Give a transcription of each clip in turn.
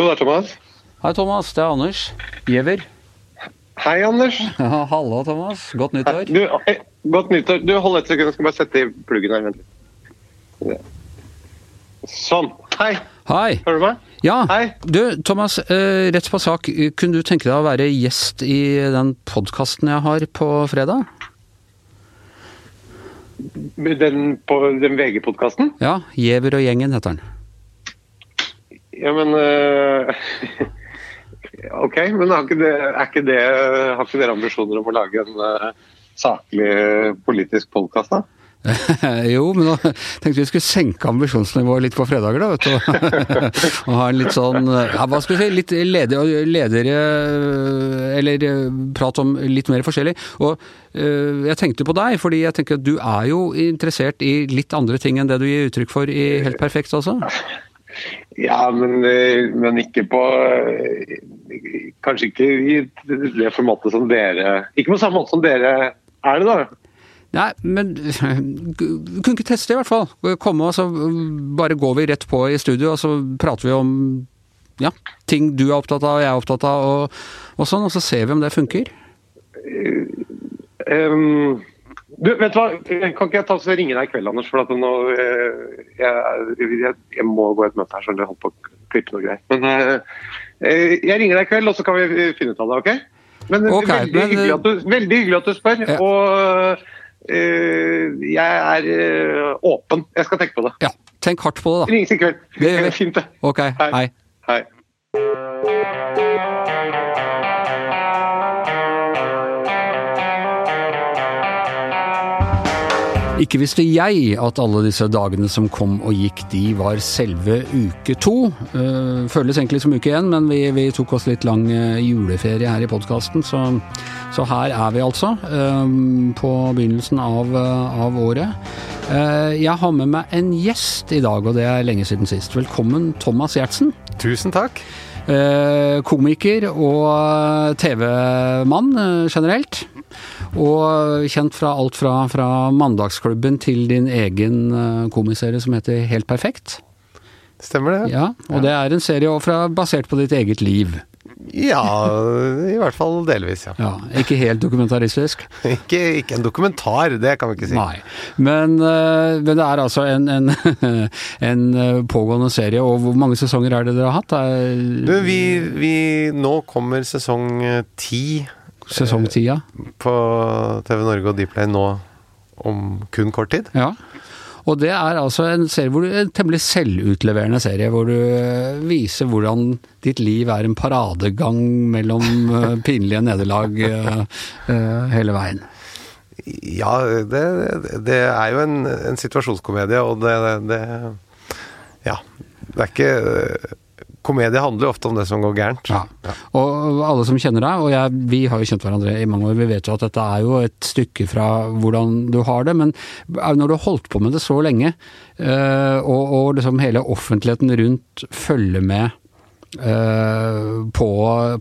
Hallo, det er Thomas. Hei, Thomas. Det er Anders. Giæver. Hei, Anders. Ja, Hallo, Thomas. Godt nyttår. Du, hei, godt nyttår. Du, hold et sekund, jeg skal bare sette i pluggen her. Vent. Sånn. Hei. Hei. Hører du meg? Ja, Hei. du Thomas. Eh, rett på sak. Kunne du tenke deg å være gjest i den podkasten jeg har på fredag? Den, den VG-podkasten? Ja. Giæver og gjengen heter den. Ja, men uh, OK, men har ikke, det, ikke det, har ikke dere ambisjoner om å lage en uh, saklig politisk podkast, da? jo, men da tenkte vi skulle senke ambisjonsnivået litt på fredager, da, vet du. og ha en litt sånn ja, hva skal vi si, litt ledere, ledere Eller prat om litt mer forskjellig. Og jeg tenkte på deg, fordi jeg tenker at du er jo interessert i litt andre ting enn det du gir uttrykk for i Helt perfekt, altså? Ja, men, eh, men ikke på eh, Kanskje ikke i det formatet som dere Ikke på samme måte som dere er det, da. Nei, men du kunne ikke teste, i hvert fall. Komme og så bare går vi rett på i studio, og så prater vi om ja, ting du er opptatt av og jeg er opptatt av, og, og sånn, og så ser vi om det funker. Um, du, vet du hva? Kan ikke jeg ta så ringe deg i kveld, Anders? For at nå, eh, jeg, jeg, jeg må gå et møte her, så jeg holdt på å klippe noe greier. Men eh, eh, jeg ringer deg i kveld, og så kan vi finne ut av det, OK? Men, okay, veldig, men- hyggelig du, veldig hyggelig at du spør. Ja. Og uh, jeg er åpen. Jeg skal tenke på det. Ja, tenk hardt på det, da. Ringes i kveld. Det gjør vi. Fint, det. Ok, hei. hei. Hei. Ikke visste jeg at alle disse dagene som kom og gikk, de var selve uke to. Eh, føles egentlig som uke én, men vi, vi tok oss litt lang eh, juleferie her i podkasten, så, så her er vi altså. eh, på begynnelsen av, av året. Jeg har med meg en gjest i dag, og det er lenge siden sist. Velkommen, Thomas Gjertsen. Tusen takk. Eh, komiker og TV-mann eh, generelt. Og kjent fra alt fra, fra Mandagsklubben til din egen eh, komiserie som heter Helt perfekt. Stemmer det? Ja, Og det er en serie fra, basert på ditt eget liv. Ja, i hvert fall delvis, ja. Ja, Ikke helt dokumentaristisk. Ikke, ikke en dokumentar, det kan vi ikke si. Nei. Men, eh, men det er altså en, en, en eh, pågående serie, og hvor mange sesonger er det dere har hatt? Du, vi, vi Nå kommer sesong eh, ti ja. på TV Norge og Dplay nå om kun kort tid. Ja. Og det er altså en du, en temmelig selvutleverende serie, hvor du eh, viser hvordan ditt liv er en paradegang mellom eh, pinlige nederlag eh, hele veien. Ja, det, det er jo en, en situasjonskomedie, og det, det Ja. Det er ikke Komedie handler jo ofte om det som går gærent. Ja. Og alle som kjenner deg, og jeg, vi har jo kjent hverandre i mange år, vi vet jo at dette er jo et stykke fra hvordan du har det, men når du har holdt på med det så lenge, eh, og, og liksom hele offentligheten rundt følger med på,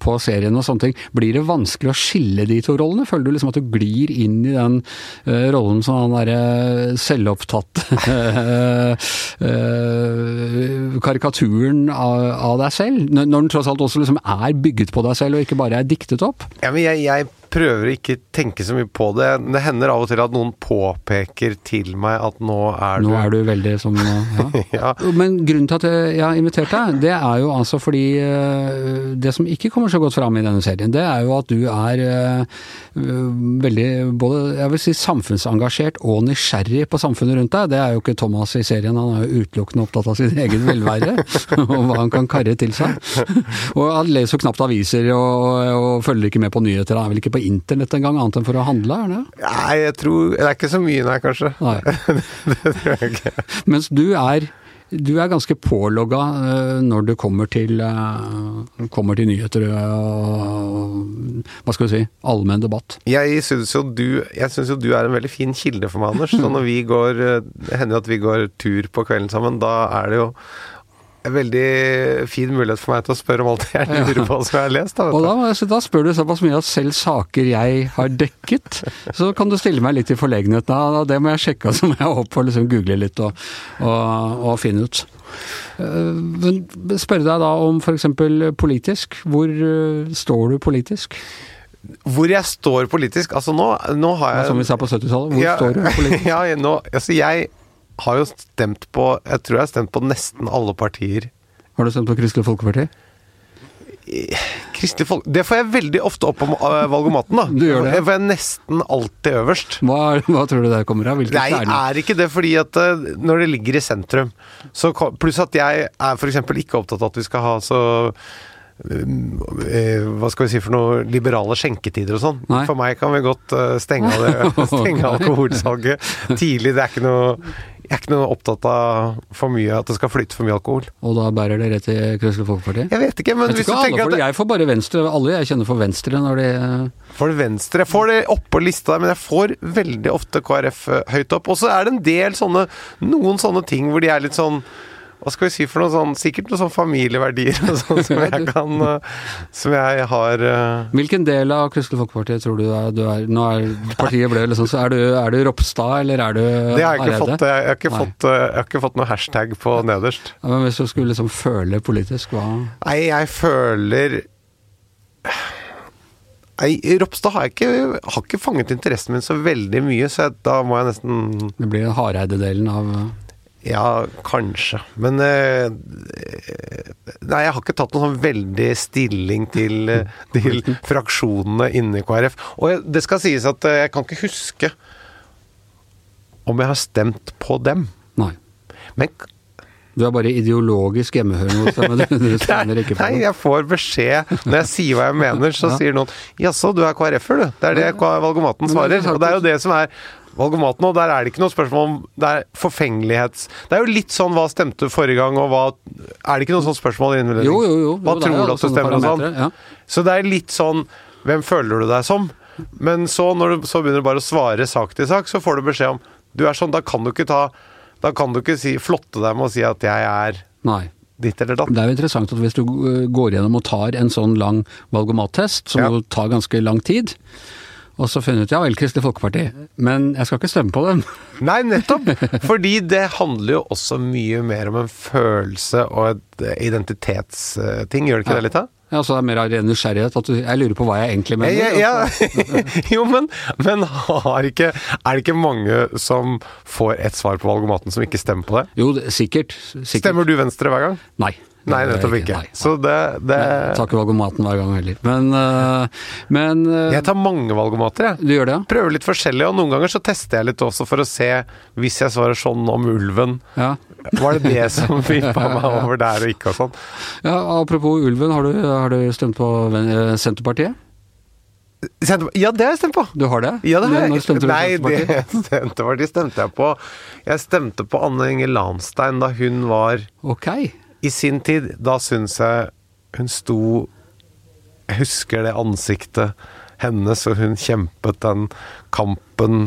på serien og sånne ting, blir det vanskelig å skille de to rollene? Føler du liksom at du glir inn i den uh, rollen som han derre selvopptatte uh, karikaturen av, av deg selv? Når den tross alt også liksom er bygget på deg selv, og ikke bare er diktet opp? Ja, men jeg, jeg prøver ikke tenke så mye på det. Det hender av og til at noen påpeker til meg at nå er Nå du er du veldig som ja. Ja. Men grunnen til at jeg har invitert deg, det er jo altså fordi eh, Det som ikke kommer så godt fram i denne serien, det er jo at du er eh, veldig både jeg vil si samfunnsengasjert og nysgjerrig på samfunnet rundt deg. Det er jo ikke Thomas i serien, han er jo utelukkende opptatt av sin egen velvære og hva han kan karre til seg. Og han leser knapt aviser og, og følger ikke med på nyheter, han er vel ikke på internett engang, annet enn for å handle, er det? Nei, jeg tror Det er ikke så mye, nei, kanskje. Nei. det tror jeg ikke. Mens du er du er ganske pålogga eh, når du kommer til, eh, kommer til nyheter og hva skal vi si, allmenn debatt. Jeg syns jo, du- jeg synes jo du er en veldig fin kilde for meg, Anders. Så når vi går eh, Det hender jo at vi går tur på kvelden sammen. Da er det jo en veldig fin mulighet for meg til å spørre om alt jeg lurer på som jeg har lest. Da, Og da, så da spør du såpass mye at selv saker jeg har dekket, så kan du stille meg litt i forlegenhet. Da, det må jeg sjekke, så må jeg opp og liksom google litt og, og, og finne ut. Eh, Men spørre deg da om f.eks. politisk. Hvor eh, står du politisk? Hvor jeg står politisk Altså nå, nå har jeg Som vi sa på 70-tallet. Hvor Ja, står du politisk? ja, nå, altså jeg har jo stemt på Jeg tror jeg har stemt på nesten alle partier. Har du stemt på Kristelig Folkeparti? Kristelig Folk... Det får jeg veldig ofte opp om uh, valgomaten, da. Du gjør det? Det får jeg nesten alltid øverst. Hva, hva tror du det kommer av? Hvilke Nei, stjerner? er ikke det fordi at uh, når det ligger i sentrum så, Pluss at jeg er f.eks. ikke opptatt av at vi skal ha så eh, hva skal vi si for noe liberale skjenketider og sånn. For meg kan vi godt stenge, av det, stenge alkoholsalget tidlig. Det er ikke noe Jeg er ikke noe opptatt av for mye at det skal flyte for mye alkohol. Og da bærer det rett til Kristelig Folkeparti? Jeg vet ikke, men Jeg hvis du alle tenker får at det. Jeg får bare Venstre. Alle jeg kjenner får Venstre når de det venstre. Jeg får det oppå lista der, men jeg får veldig ofte KrF eh, høyt opp. Og så er det en del sånne Noen sånne ting hvor de er litt sånn hva skal vi si for noe sånn Sikkert noen sånn familieverdier og sånn som jeg kan eh, Som jeg har eh, Hvilken del av Kristelig Folkeparti tror du er, du er Nå er partiet ble liksom så Er du, er du Ropstad, eller er du Det har jeg ikke fått. Jeg har ikke fått, eh, jeg har ikke fått noe hashtag på nederst. Ja, men hvis du skulle liksom føle politisk, hva Nei, jeg føler Nei, Ropstad har ikke, har ikke fanget interessen min så veldig mye, så jeg, da må jeg nesten Det blir Hareide-delen av Ja, kanskje. Men eh, Nei, jeg har ikke tatt noen sånn veldig stilling til, eh, til fraksjonene inni KrF. Og jeg, det skal sies at eh, jeg kan ikke huske om jeg har stemt på dem. Nei. Men Du er bare ideologisk hjemmehørende hos dem, du, stemmer ikke på Nei, jeg får beskjed når jeg sier hva jeg mener, så Ja. sier noen 'jaså, du er KrF-er, du'. Det er det valgomaten er svarer. Og det er jo det som er valgomaten, og der er det ikke noe spørsmål om Det er forfengelighets... Det er jo litt sånn hva stemte forrige gang, og hva Er det ikke noe sånt spørsmål i innvurdering? Jo, jo, jo. Hva Jo, tror du at du stemmer og sånn? ja. Så det er litt sånn Hvem føler du deg som? Men så, når du så begynner du bare å svare sak til sak, så får du beskjed om Du er sånn, da kan du ikke ta Da kan du ikke si, flotte deg med å si at jeg er Nei. ditt eller datt. Det er jo interessant at hvis du uh, går gjennom og tar en sånn lang valgomattest, som Ja. jo tar ganske lang tid, og så funnet ut ja vel, Kristelig Folkeparti, men jeg skal ikke stemme på dem. Nei, nettopp! Fordi det handler jo også mye mer om en følelse og et eh, identitetsting, gjør det ikke det litt? da? Ja, så det er mer av ren nysgjerrighet. At du, jeg lurer på hva jeg egentlig mener. Ja, ja, jo, men, men har ikke, er det ikke mange som får et svar på valgomaten som ikke stemmer på det? Jo, sikkert. sikkert. Stemmer du Venstre hver gang? Nei. Nei, nettopp ikke. Nei, nei. Så det, det Jeg tar ikke valgomaten hver gang heller. Men, uh, men uh, Jeg tar mange valgomater, jeg. Du gjør det, ja? Prøver litt forskjellig, og noen ganger så tester jeg litt også for å se Hvis jeg svarer sånn om ulven, ja? var det det som vippa meg over der og ikke og sånn? Ja, Apropos ulven, har du, har du stemt på eh, Senterpartiet? Ja, det har jeg stemt på! Du har det? Ja, det har jeg. Når stemte du Nei, det, Senterpartiet? Stemte jeg på. Jeg stemte på Anne Inger Lahnstein da hun var Ok. I sin tid, da syns jeg hun sto Jeg husker det ansiktet hennes, og hun kjempet den kampen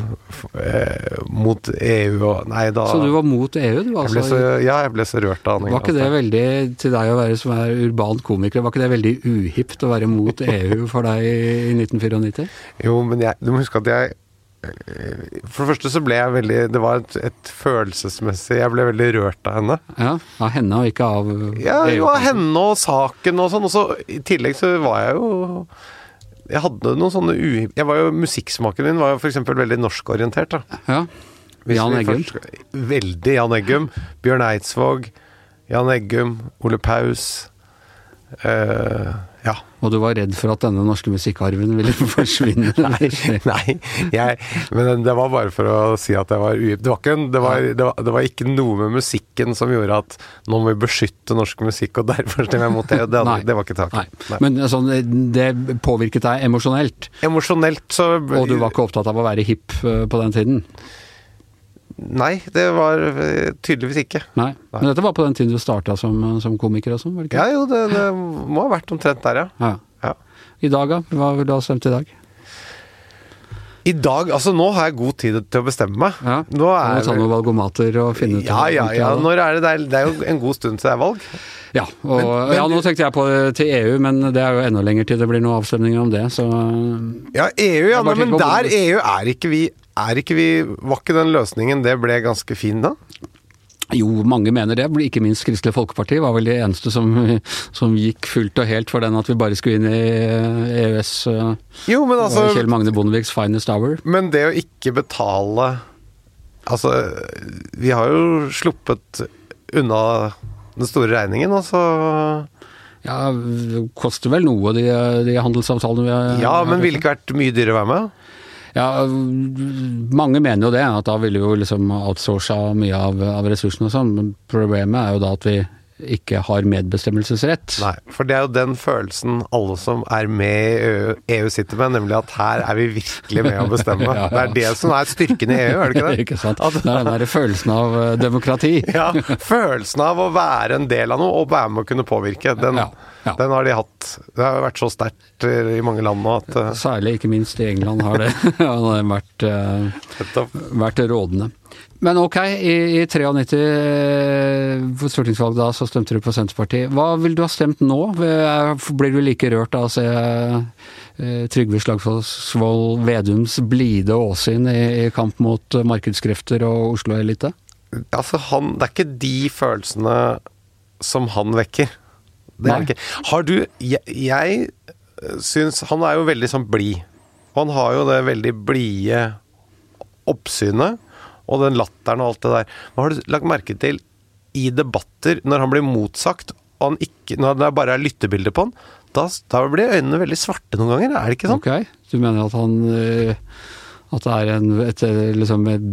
eh, mot EU og Nei, da Så du var mot EU, du? jeg Altså, så, Ja, jeg ble så rørt av var ikke det veldig, til deg å være som er urban komiker, var ikke det veldig uhipt å være mot EU for deg i 1994? Jo, men jeg, du må huske at jeg For det første så ble jeg veldig Det var et, et følelsesmessig Jeg ble veldig rørt av henne. Ja, av henne og ikke av Ja, jo, av henne og saken og sånn. Og så i tillegg så var jeg jo Jeg hadde noen sånne u... Jeg var jo, Musikksmaken min var jo f.eks. veldig norskorientert. da. Ja. Jan Eggum. først Veldig Jan Eggum. Bjørn Eidsvåg. Jan Eggum. Ole Paus. eh, ja. Og du var redd for at denne norske musikkarven ville forsvinne? Nei, nei jeg, men det var bare for å si at jeg var ugift. Det, det, det, det var ikke noe med musikken som gjorde at nå må vi beskytte norsk musikk, og derfor stemmer jeg mot det. Det, hadde, det var ikke Nei. taket. Men altså, det påvirket deg emosjonelt, Emosjonelt så og du var ikke opptatt av å være hipp eh, på den tiden? Nei, det var eh, tydeligvis ikke. Nei. Men dette var på den tiden du starta som, som komiker og sånn, var det ikke? Ja jo, det, det må ha vært omtrent der, ja. Ja. ja. I dag, da? Hva ville du ha stemt i dag? I dag, altså nå har jeg god tid til å bestemme meg. Ja. Nå Må er ta noen valgomater og finne ut ja, ja, ja. Når er det, det, er, det er jo en god stund til det er valg. Ja, og, Men- men ja, nå tenkte jeg på til EU, men det er jo enda lenger til det blir noen avstemninger om det, så Ja, EU, ja, men der EU er ikke vi er ikke vi Var ikke den løsningen det ble ganske fin da? Jo, mange mener det. Ikke minst Kristelig Folkeparti var vel de eneste som, som gikk fullt og helt for den at vi bare skulle inn i EØS. Jo, men altså Kjell Magne Bondeviks finest hour. Men det å ikke betale Altså, vi har jo sluppet unna den store regningen, altså. Ja, det koster vel noe, de, de handelsavtalene vi har Ja, men ville ikke vært mye dyrere å være med? Ja, mange mener jo det, at da ville vi jo liksom outsourca mye av, av ressursene og sånn. Men problemet er jo da at vi ikke har medbestemmelsesrett. Nei, for det er jo den følelsen alle som er med i EU, EU sitter med, nemlig at her er vi virkelig med å bestemme. ja, ja. Det er det som er styrken i EU, er det ikke det? ikke sant. At, det er den der følelsen av uh, demokrati. ja, følelsen av å være en del av noe og være med å kunne påvirke. Den, ja, ja. den har de hatt. Det har vært så sterkt i mange land nå at uh, Særlig, ikke minst i England, har det, vært, uh, vært rådende. Men ok, i, i 93 på stortingsvalget da, så stemte du på Senterpartiet. Hva vil du ha stemt nå? Blir du like rørt av å se uh, Trygve Slagsvold Vedums blide åsyn i, i, kamp mot markedskrefter og Oslo-elite? Altså, han Det er ikke de følelsene som han vekker. Det er ikke. Har du Jeg, jeg syns Han er jo veldig sånn blid. Han har jo det veldig blide oppsynet og den latteren og alt det der. Men har du lagt merke til i debatter, når han blir motsagt, og han ikke, når det bare er lyttebilder på han, da, da, blir øynene veldig svarte noen ganger, er det ikke sånn? Ok, du mener at han at det er en, et, liksom et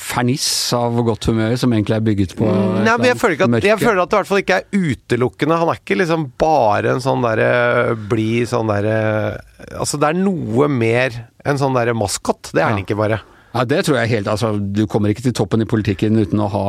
ferniss av godt humør som egentlig er bygget på Nei, men jeg føler, at, jeg føler, at, det i hvert fall ikke er utelukkende. Han er ikke liksom bare en sånn derre blid sånn derre Altså, det er noe mer enn sånn derre maskot. Det er ja. han ikke bare. Ja, det tror jeg helt Altså, du kommer ikke til toppen i politikken uten å ha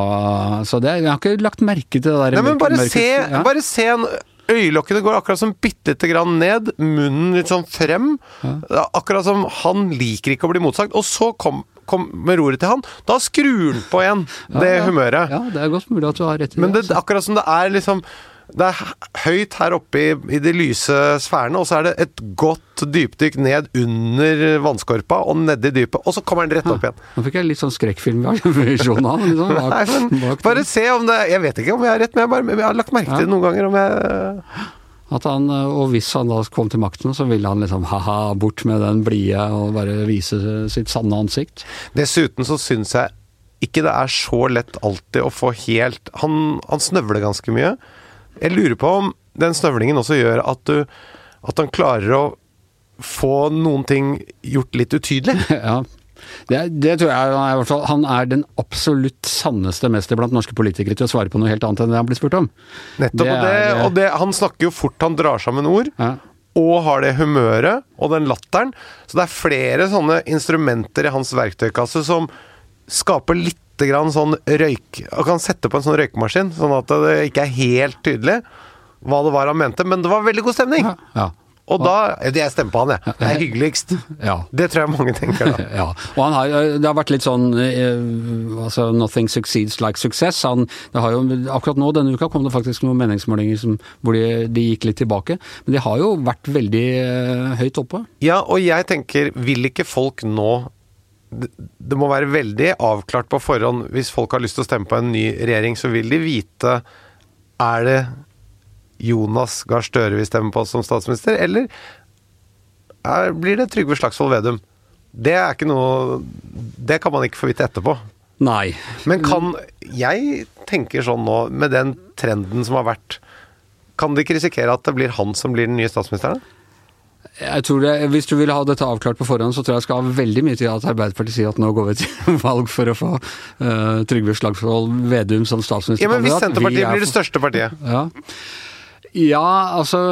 Så det, jeg har ikke lagt merke til det der Nei, men bare mørke, se, ja. bare se en Øyelokkene går akkurat som bitte lite grann ned, munnen litt sånn frem. Ja. Akkurat som han liker ikke å bli motsagt. Og så kom, kommer ordet til han, da skrur han på igjen det ja, humøret. Ja, det er godt mulig at du har rett i det. Men det, altså. akkurat som det er liksom det er høyt her oppe i, i, de lyse sfærene, og så er det et godt dypdykk ned under vannskorpa og nedi dypet, og så kommer den rett opp igjen. Nå fikk jeg litt sånn skrekkfilmvisjon av liksom, Nei, Bare se om det Jeg vet ikke om jeg har rett, men jeg, bare, jeg har lagt merke til det noen ganger om jeg at han, og hvis han da kom til makten, så ville han liksom ha-ha, bort med den blide og bare vise sitt sanne ansikt. Dessuten så syns jeg ikke det er så lett alltid å få helt Han, han snøvler ganske mye. Jeg lurer på om den snøvlingen også gjør at du At han klarer å få noen ting gjort litt utydelig. ja. Det, det, tror jeg i hvert fall, Han er den absolutt sanneste mester blant norske politikere til å svare på noe helt annet enn det han blir spurt om. Nettopp, det og, det, er, og det, han snakker jo fort han drar sammen ord. Ja. Og har det humøret og den latteren. Så det er flere sånne instrumenter i hans verktøykasse som skaper litt grann sånn røyk Han kan sette på en sånn røykemaskin, sånn at det ikke er helt tydelig hva det var han mente, men det var veldig god stemning. Ja, ja. Og da Jeg stemmer på han, jeg. Det er hyggeligst. Ja. Det tror jeg mange tenker da. ja. Og han har, det har vært litt sånn eh, altså Nothing succeeds like success. Han, det har jo, akkurat nå denne uka kom det faktisk noen meningsmålinger som, hvor de, de, gikk litt tilbake. Men de har jo vært veldig uh, høyt oppe. Ja, og jeg tenker, vil ikke folk nå det må være veldig avklart på forhånd. Hvis folk har lyst til å stemme på en ny regjering, så vil de vite Er det Jonas Gahr Støre vi stemmer på som statsminister, eller er, blir det Trygve Slagsvold Vedum? Det er ikke noe Det kan man ikke få vite etterpå. Nei. Men kan Jeg tenker sånn nå, med den trenden som har vært Kan de ikke risikere at det blir han som blir den nye statsministeren? Jeg tror det, Hvis du vil ha dette avklart på forhånd, så tror jeg det skal ha veldig mye til at Arbeiderpartiet sier at nå går vi til valg for å få uh, Trygve Slagsvold Vedum som statsminister. Ja, Men hvis Senterpartiet blir det største partiet? Ja. ja, altså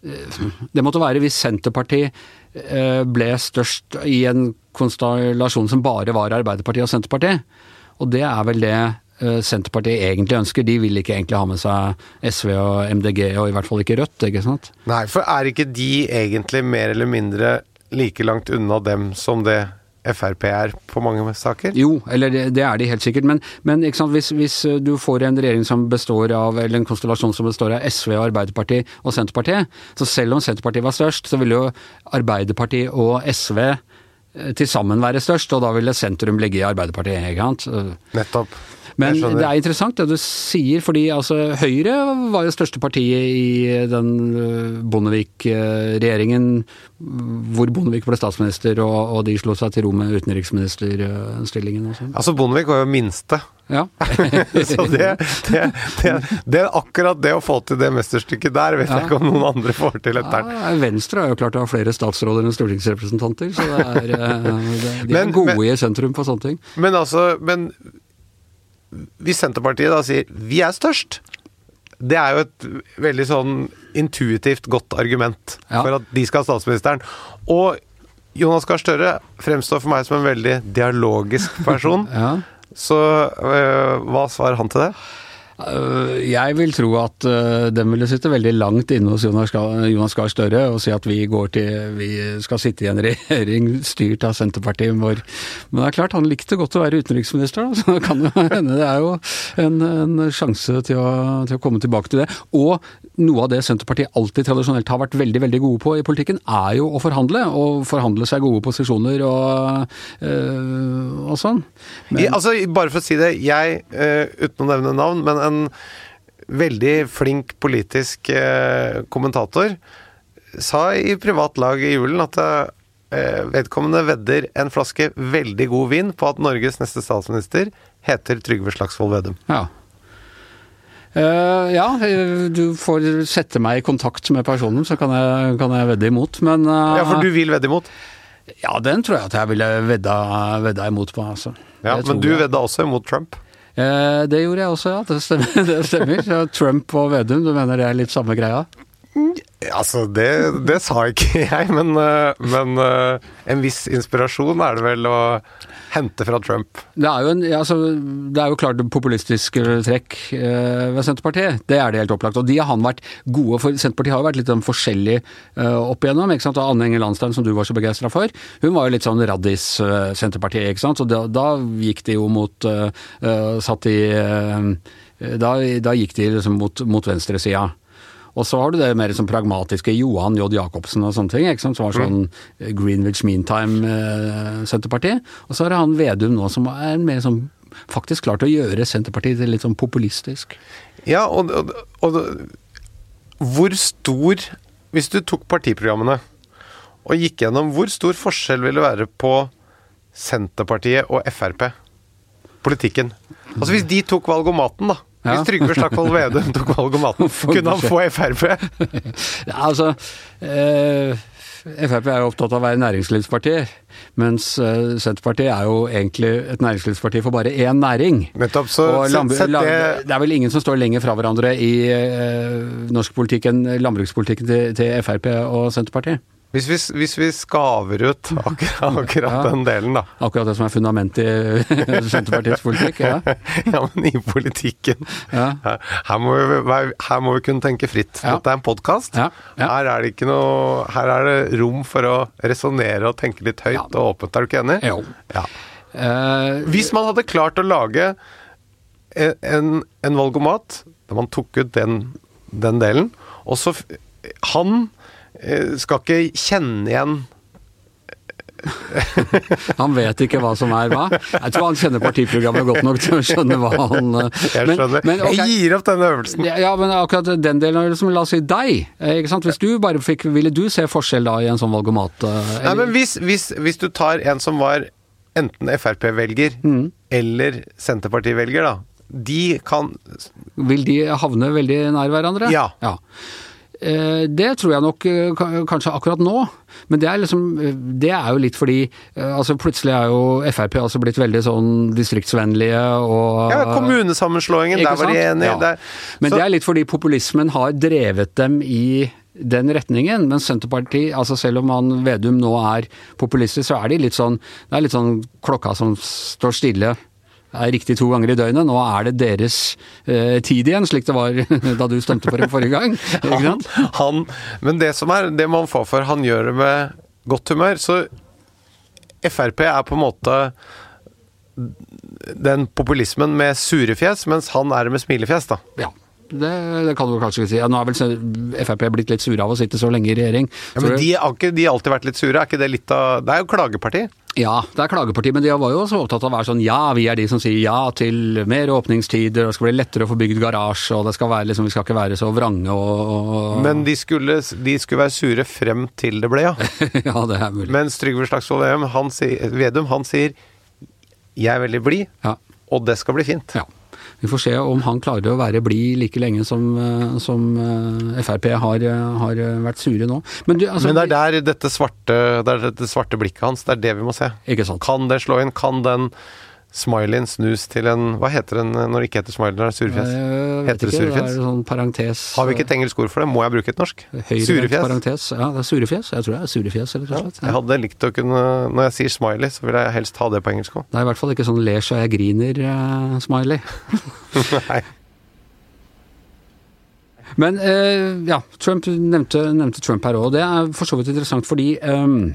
Det måtte være hvis Senterpartiet uh, ble størst i en konstellasjon som bare var Arbeiderpartiet og Senterpartiet. Og det er vel det Eh, Senterpartiet egentlig ønsker. De vil ikke egentlig ha med seg SV og MDG, og i hvert fall ikke Rødt, ikke sant? Nei, for er ikke de egentlig mer eller mindre like langt unna dem som det Frp er på mange saker? Jo, eller det, det er de helt sikkert. Men, men hvis, hvis, du får en regjering som består av, eller en konstellasjon som består av SV, Arbeiderpartiet og Senterpartiet, så selv om Senterpartiet var størst, så ville jo Arbeiderpartiet og SV eh, til sammen være størst, og da ville sentrum ligge i Arbeiderpartiet. ikke sant? Nettopp. Men det er interessant det du sier, fordi altså, Høyre var jo største partiet i den øh, Bondevik-regjeringen, hvor Bondevik ble statsminister og, og de slo seg til ro med utenriksministerstillingen sånn. Altså, Bondevik var jo minste. Ja. Så det, det, det, det er akkurat det å få til det mesterstykket der, vet jeg ikke om noen andre får til etter. Ja, Venstre har jo klart å ha flere statsråder enn stortingsrepresentanter, så det er, øh, de Men- er gode men- i sentrum på sånne ting. Men altså, men hvis Senterpartiet da sier 'vi er størst', det er jo et veldig sånn intuitivt godt argument Ja. for at de skal ha statsministeren. Og Jonas Gahr Støre fremstår for meg som en veldig dialogisk person. Ja. Så øh, hva svarer han til det? Øh, Jeg vil tro at øh, den ville sitte veldig langt inne hos Jonas Gahr Støre og si at vi går til Vi skal sitte i en regjering styrt av Senterpartiet. Vår. men det er klart, han likte godt å være utenriksminister, så det kan jo hende det er jo en, en sjanse til å, til å komme tilbake til det. Og noe av det Senterpartiet alltid tradisjonelt har vært veldig veldig gode på i politikken, er jo å forhandle. Og forhandle seg gode posisjoner og, øh, og sånn. Men- I, altså, bare for å si det, jeg, øh, uten å nevne navn, men en veldig flink politisk øh, kommentator sa i privat lag i julen at øh, vedkommende vedder en flaske veldig god vin på at Norges neste statsminister heter Trygve Slagsvold Vedum. Ja. Uh, ja, eh, du får sette meg i kontakt med personen, så kan jeg, kan jeg vedde imot. Men uh, Ja, for du vil vedde imot? ja, den tror jeg at jeg ville vedda, vedda imot på. Altså. Ja, men du jeg. vedda også imot Trump? Eh, det gjorde jeg også, ja. Det stemmer. Det stemmer. Trump og Vedum, du mener det er litt samme greia? Altså, det, det sa ikke jeg, men, øh, men øh, en viss inspirasjon er det vel å hente fra Trump. Det er jo, en, altså, det er jo klart populistisk trekk eh, ved Senterpartiet. Det er det helt opplagt. Og de har han vært gode for. Senterpartiet har jo vært litt sånn forskjellig eh, opp igjennom. ikke sant? Anne Enger Landstein, som du var så begeistra for, hun var jo litt sånn raddis-Senterpartiet, ikke sant. Så da, da gikk de jo mot uh, eh, Satt i uh, da, da gikk de liksom mot, mot venstresida. Og så har du det mer sånn pragmatiske Johan J. Jacobsen og sånne ting, som var sånn Greenwich Meantime-Senterpartiet. og så har det han Vedum nå, som er mer sånn faktisk klart å gjøre Senterpartiet litt sånn populistisk. Ja, og, og, og hvor stor Hvis du tok partiprogrammene og gikk gjennom, hvor stor forskjell vil det være på Senterpartiet og Frp? Politikken. Altså Hvis de tok valgomaten, da. Ja. Hvis Trygve Slagsvold Vedum tok valget om 18, kunne han få Frp? Ja, altså eh, Frp er jo opptatt av å være næringslivsparti, mens eh, Senterpartiet er jo egentlig et næringslivsparti for bare én næring. Nettopp, så sett, sett det det er vel ingen som står lenger fra hverandre i eh, norsk politikk enn landbrukspolitikken til, til Frp og Senterpartiet. Hvis vi, hvis vi skaver ut akkurat, akkurat Ja. den delen, da. Akkurat det som er fundamentet i Senterpartiets politikk. Ja. Ja, men i politikken Ja. her, må vi, her må vi kunne tenke fritt. Ja. Dette er en podkast. Her er det ikke noe Her er det rom for å resonnere og tenke litt høyt og åpent. Er du ikke enig? Jo. Ja. Eh, Hvis man hadde klart å lage en, en, en valgomat der man tok ut den, den delen, og så Han skal ikke kjenne igjen han vet ikke hva som er hva. Jeg tror han kjenner partiprogrammet godt nok til å skjønne hva han men, Jeg skjønner. men, ok. Jeg gir opp denne øvelsen. Ja, ja, men akkurat den delen liksom, la oss si deg. eh, Ikke sant? Hvis du bare fikk Ville du se forskjell da i en sånn valgomat? eh, Nei, men hvis, hvis, hvis du tar en som var enten Frp-velger Mm. eller Senterparti-velger, da. De kan Vil de havne veldig nær hverandre? Ja. Eh, Det tror jeg nok eh, kanskje akkurat nå, men det er liksom eh, Det er jo litt fordi eh, altså plutselig er jo Frp altså blitt veldig sånn distriktsvennlige og Ja, kommunesammenslåingen, der var de enige. Ja. Men det er litt fordi populismen har drevet dem i den retningen, men Senterpartiet, altså selv om han Vedum nå er populistisk, så er de litt sånn Det er litt sånn klokka som står stille. Er riktig to ganger i døgnet. Nå er det deres eh, tid igjen, slik det var da du stemte for dem forrige gang. Han, han, men det som er, det man får for, han gjør det med godt humør. Så Frp er på en måte den populismen med sure fjes, mens han er det med smilefjes, da. Ja. det, det kan du kanskje si. Ja, nå er vel Frp blitt litt sure av å sitte så lenge i regjering. Ja, men de har ikke de alltid vært litt sure? Er ikke det litt av Det er jo klageparti? Ja, det er klageparti, men de var jo også opptatt av å være sånn ja, vi er de som sier ja til mer åpningstider, og det skal bli lettere å få bygd garasje, og det skal være liksom, vi skal ikke være så vrange og, og Men de skulle, de skulle, være sure frem til det ble, ja. ja, det er mulig. Mens Trygve Slagsvold Vedum, han sier jeg er veldig blid, ja. og det skal bli fint. Ja. Vi får se om han klarer å være blid like lenge som, eh, som eh, Frp har, har, vært sure nå. Men, du, altså, Men, det er svarte, det er dette svarte blikket hans, det er det vi må se. Ikke sant. Kan det slå inn? Kan den Smileyen snus til en Hva heter den når det ikke heter smiley, det er surfjes? Heter det surfjes? Det sånn parentes. Har vi ikke et engelsk ord for det? Må jeg bruke et norsk? surefjes? Parentes. Ja, det er surefjes. Jeg tror det er surefjes, eller Ja, jeg hadde likt å kunne Når jeg sier smiley, så vil jeg helst ha det på engelsk òg. Det er i hvert fall ikke sånn ler så jeg griner-smiley. Uh, Nei. Men uh, ja, Trump nevnte, nevnte Trump her òg. Det er for så vidt interessant fordi um,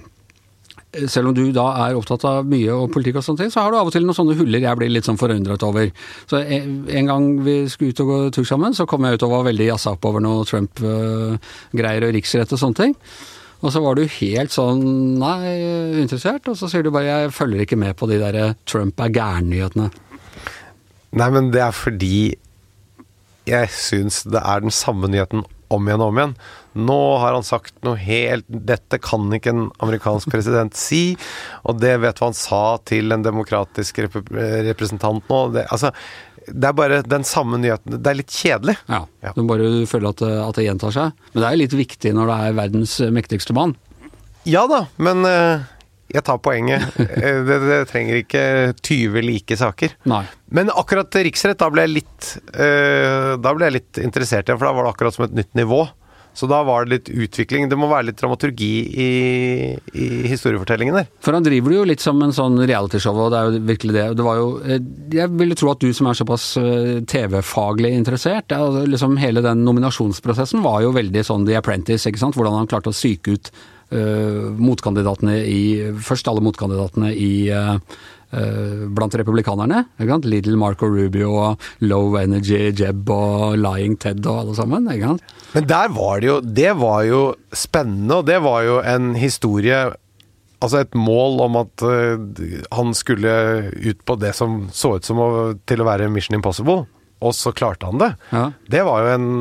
selv om du da er opptatt av mye og politikk og sånne ting, så har du av og til noen sånne huller jeg blir litt sånn forundret over. Så en gang vi skulle ut og gå tur sammen, så kom jeg ut og var veldig jazza opp over noe Trump-greier og riksrett og sånne ting. Og så var du helt sånn nei, interessert, og så sier du bare jeg følger ikke med på de der Trump er gæren-nyhetene. Nei, men det er fordi jeg syns det er den samme nyheten om igjen og om igjen. Nå har han sagt noe helt Dette kan ikke en amerikansk president si, og det vet du han sa til en demokratisk rep representant nå. Det, altså, det er bare den samme nyheten. Det er litt kjedelig. Ja, ja. Du bare føler at, at, det gjentar seg. Men det er litt viktig når det er verdens mektigste mann. Ja da, men uh, jeg tar poenget. Eh, det, det, trenger ikke 20 like saker. Nei. Men akkurat riksrett, da ble jeg litt uh, Da ble jeg litt interessert igjen, for da var det akkurat som et nytt nivå. Så da var det litt utvikling. Det må være litt dramaturgi i, i historiefortellingen der. For han driver det jo litt som en sånn realityshow, og det er jo virkelig det. Det var jo eh, Jeg ville tro at du som er såpass eh, TV-faglig interessert, altså liksom hele den nominasjonsprosessen var jo veldig sånn The Apprentice, ikke sant. Hvordan han klarte å psyke ut motkandidatene i Først alle motkandidatene i uh, Eh, blant republikanerne. Little Marco Rubio og Low Energy Jeb og Lying Ted og alle sammen. Men der var det jo Det var jo spennende, og det var jo en historie Altså et mål om at han skulle ut på det som så ut som å, til å være Mission Impossible. Og så klarte han det. Ja. Det var jo en,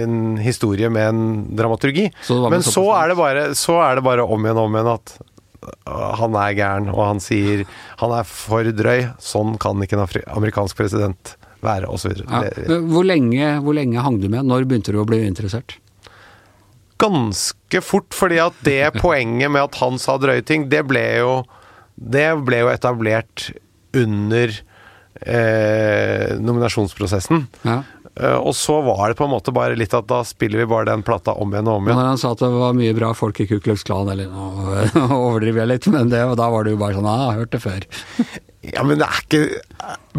en, historie med en dramaturgi. Så Men så er, bare, så er, det bare, om igjen og om igjen at han er gæren, og han sier han er for drøy. Sånn kan ikke en amerikansk president være, osv. Ja. Hvor, lenge, hvor lenge hang du med? Når begynte du å bli interessert? Ganske fort, fordi at det poenget med at han sa drøye ting, det ble jo, det ble jo etablert under eh, nominasjonsprosessen. Ja. Uh, og så var det på en måte bare litt at da spiller vi bare den plata om igjen og om igjen. Men han sa at det var mye bra folk i Ku Klux Klan, eller nå overdriver jeg litt, men det, da var det jo bare sånn ah, jeg har hørt det før. ja, men det er ikke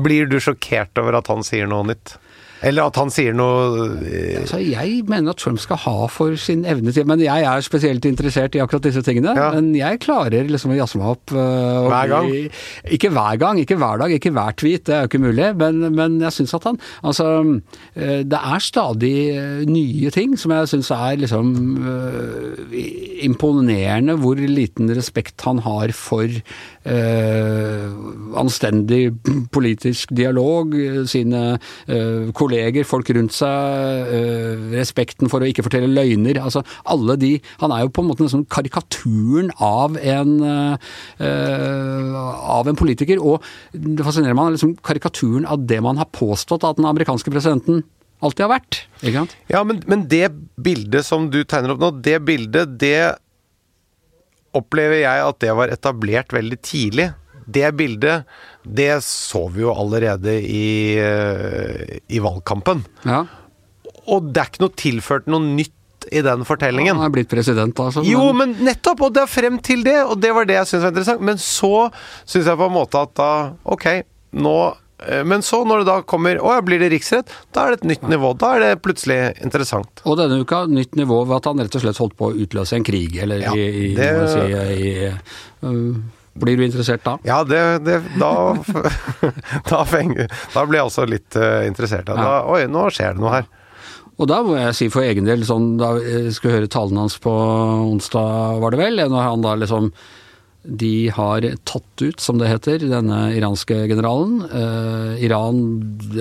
Blir du sjokkert over at han sier noe nytt? Eller at han sier noe eh, altså, Jeg mener at Trump skal ha for sin evne til Men jeg er spesielt interessert i akkurat disse tingene. Ja. Men jeg klarer liksom å jazze meg opp. Uh, hver gang? Bli, ikke hver gang, ikke hver dag, ikke hver tweet. Det er jo ikke mulig. Men, men jeg syns at han Altså, uh, det er stadig nye ting som jeg syns er liksom uh, imponerende hvor liten respekt han har for anstendig politisk dialog, sine kolleger kolleger, folk rundt seg, respekten for å ikke fortelle løgner. Altså alle de Han er jo på en måte nesten karikaturen av en, av en politiker. Og det fascinerer meg liksom karikaturen av det man har påstått at den amerikanske presidenten alltid har vært. Ja, men, men det bildet som du tegner opp nå, det bildet, det opplever jeg at det var etablert veldig tidlig det bildet, det så vi jo allerede i, eh, i valgkampen. Ja. Og det er ikke noe tilført noe nytt i den fortellingen. Han er blitt president, altså. Jo, men nettopp! Og det er frem til det, og det var det jeg syntes var interessant. Men så syns jeg på en måte at da Ok, nå men så, når det da kommer Å ja, blir det riksrett? Da er det et nytt nivå. Da er det plutselig interessant. Og denne uka nytt nivå ved at han rett og slett holdt på å utløse en krig, eller ja, i, i, det... si, i uh, Blir du interessert da? Ja, det, det da, da, fenger, da blir jeg også litt uh, interessert. Da, ja. Oi, nå skjer det noe her. Og da må jeg si for egen del, sånn, da jeg skulle høre talen hans på onsdag, var det vel, når han da liksom de har tatt ut, som det heter, denne iranske generalen. Eh, Iran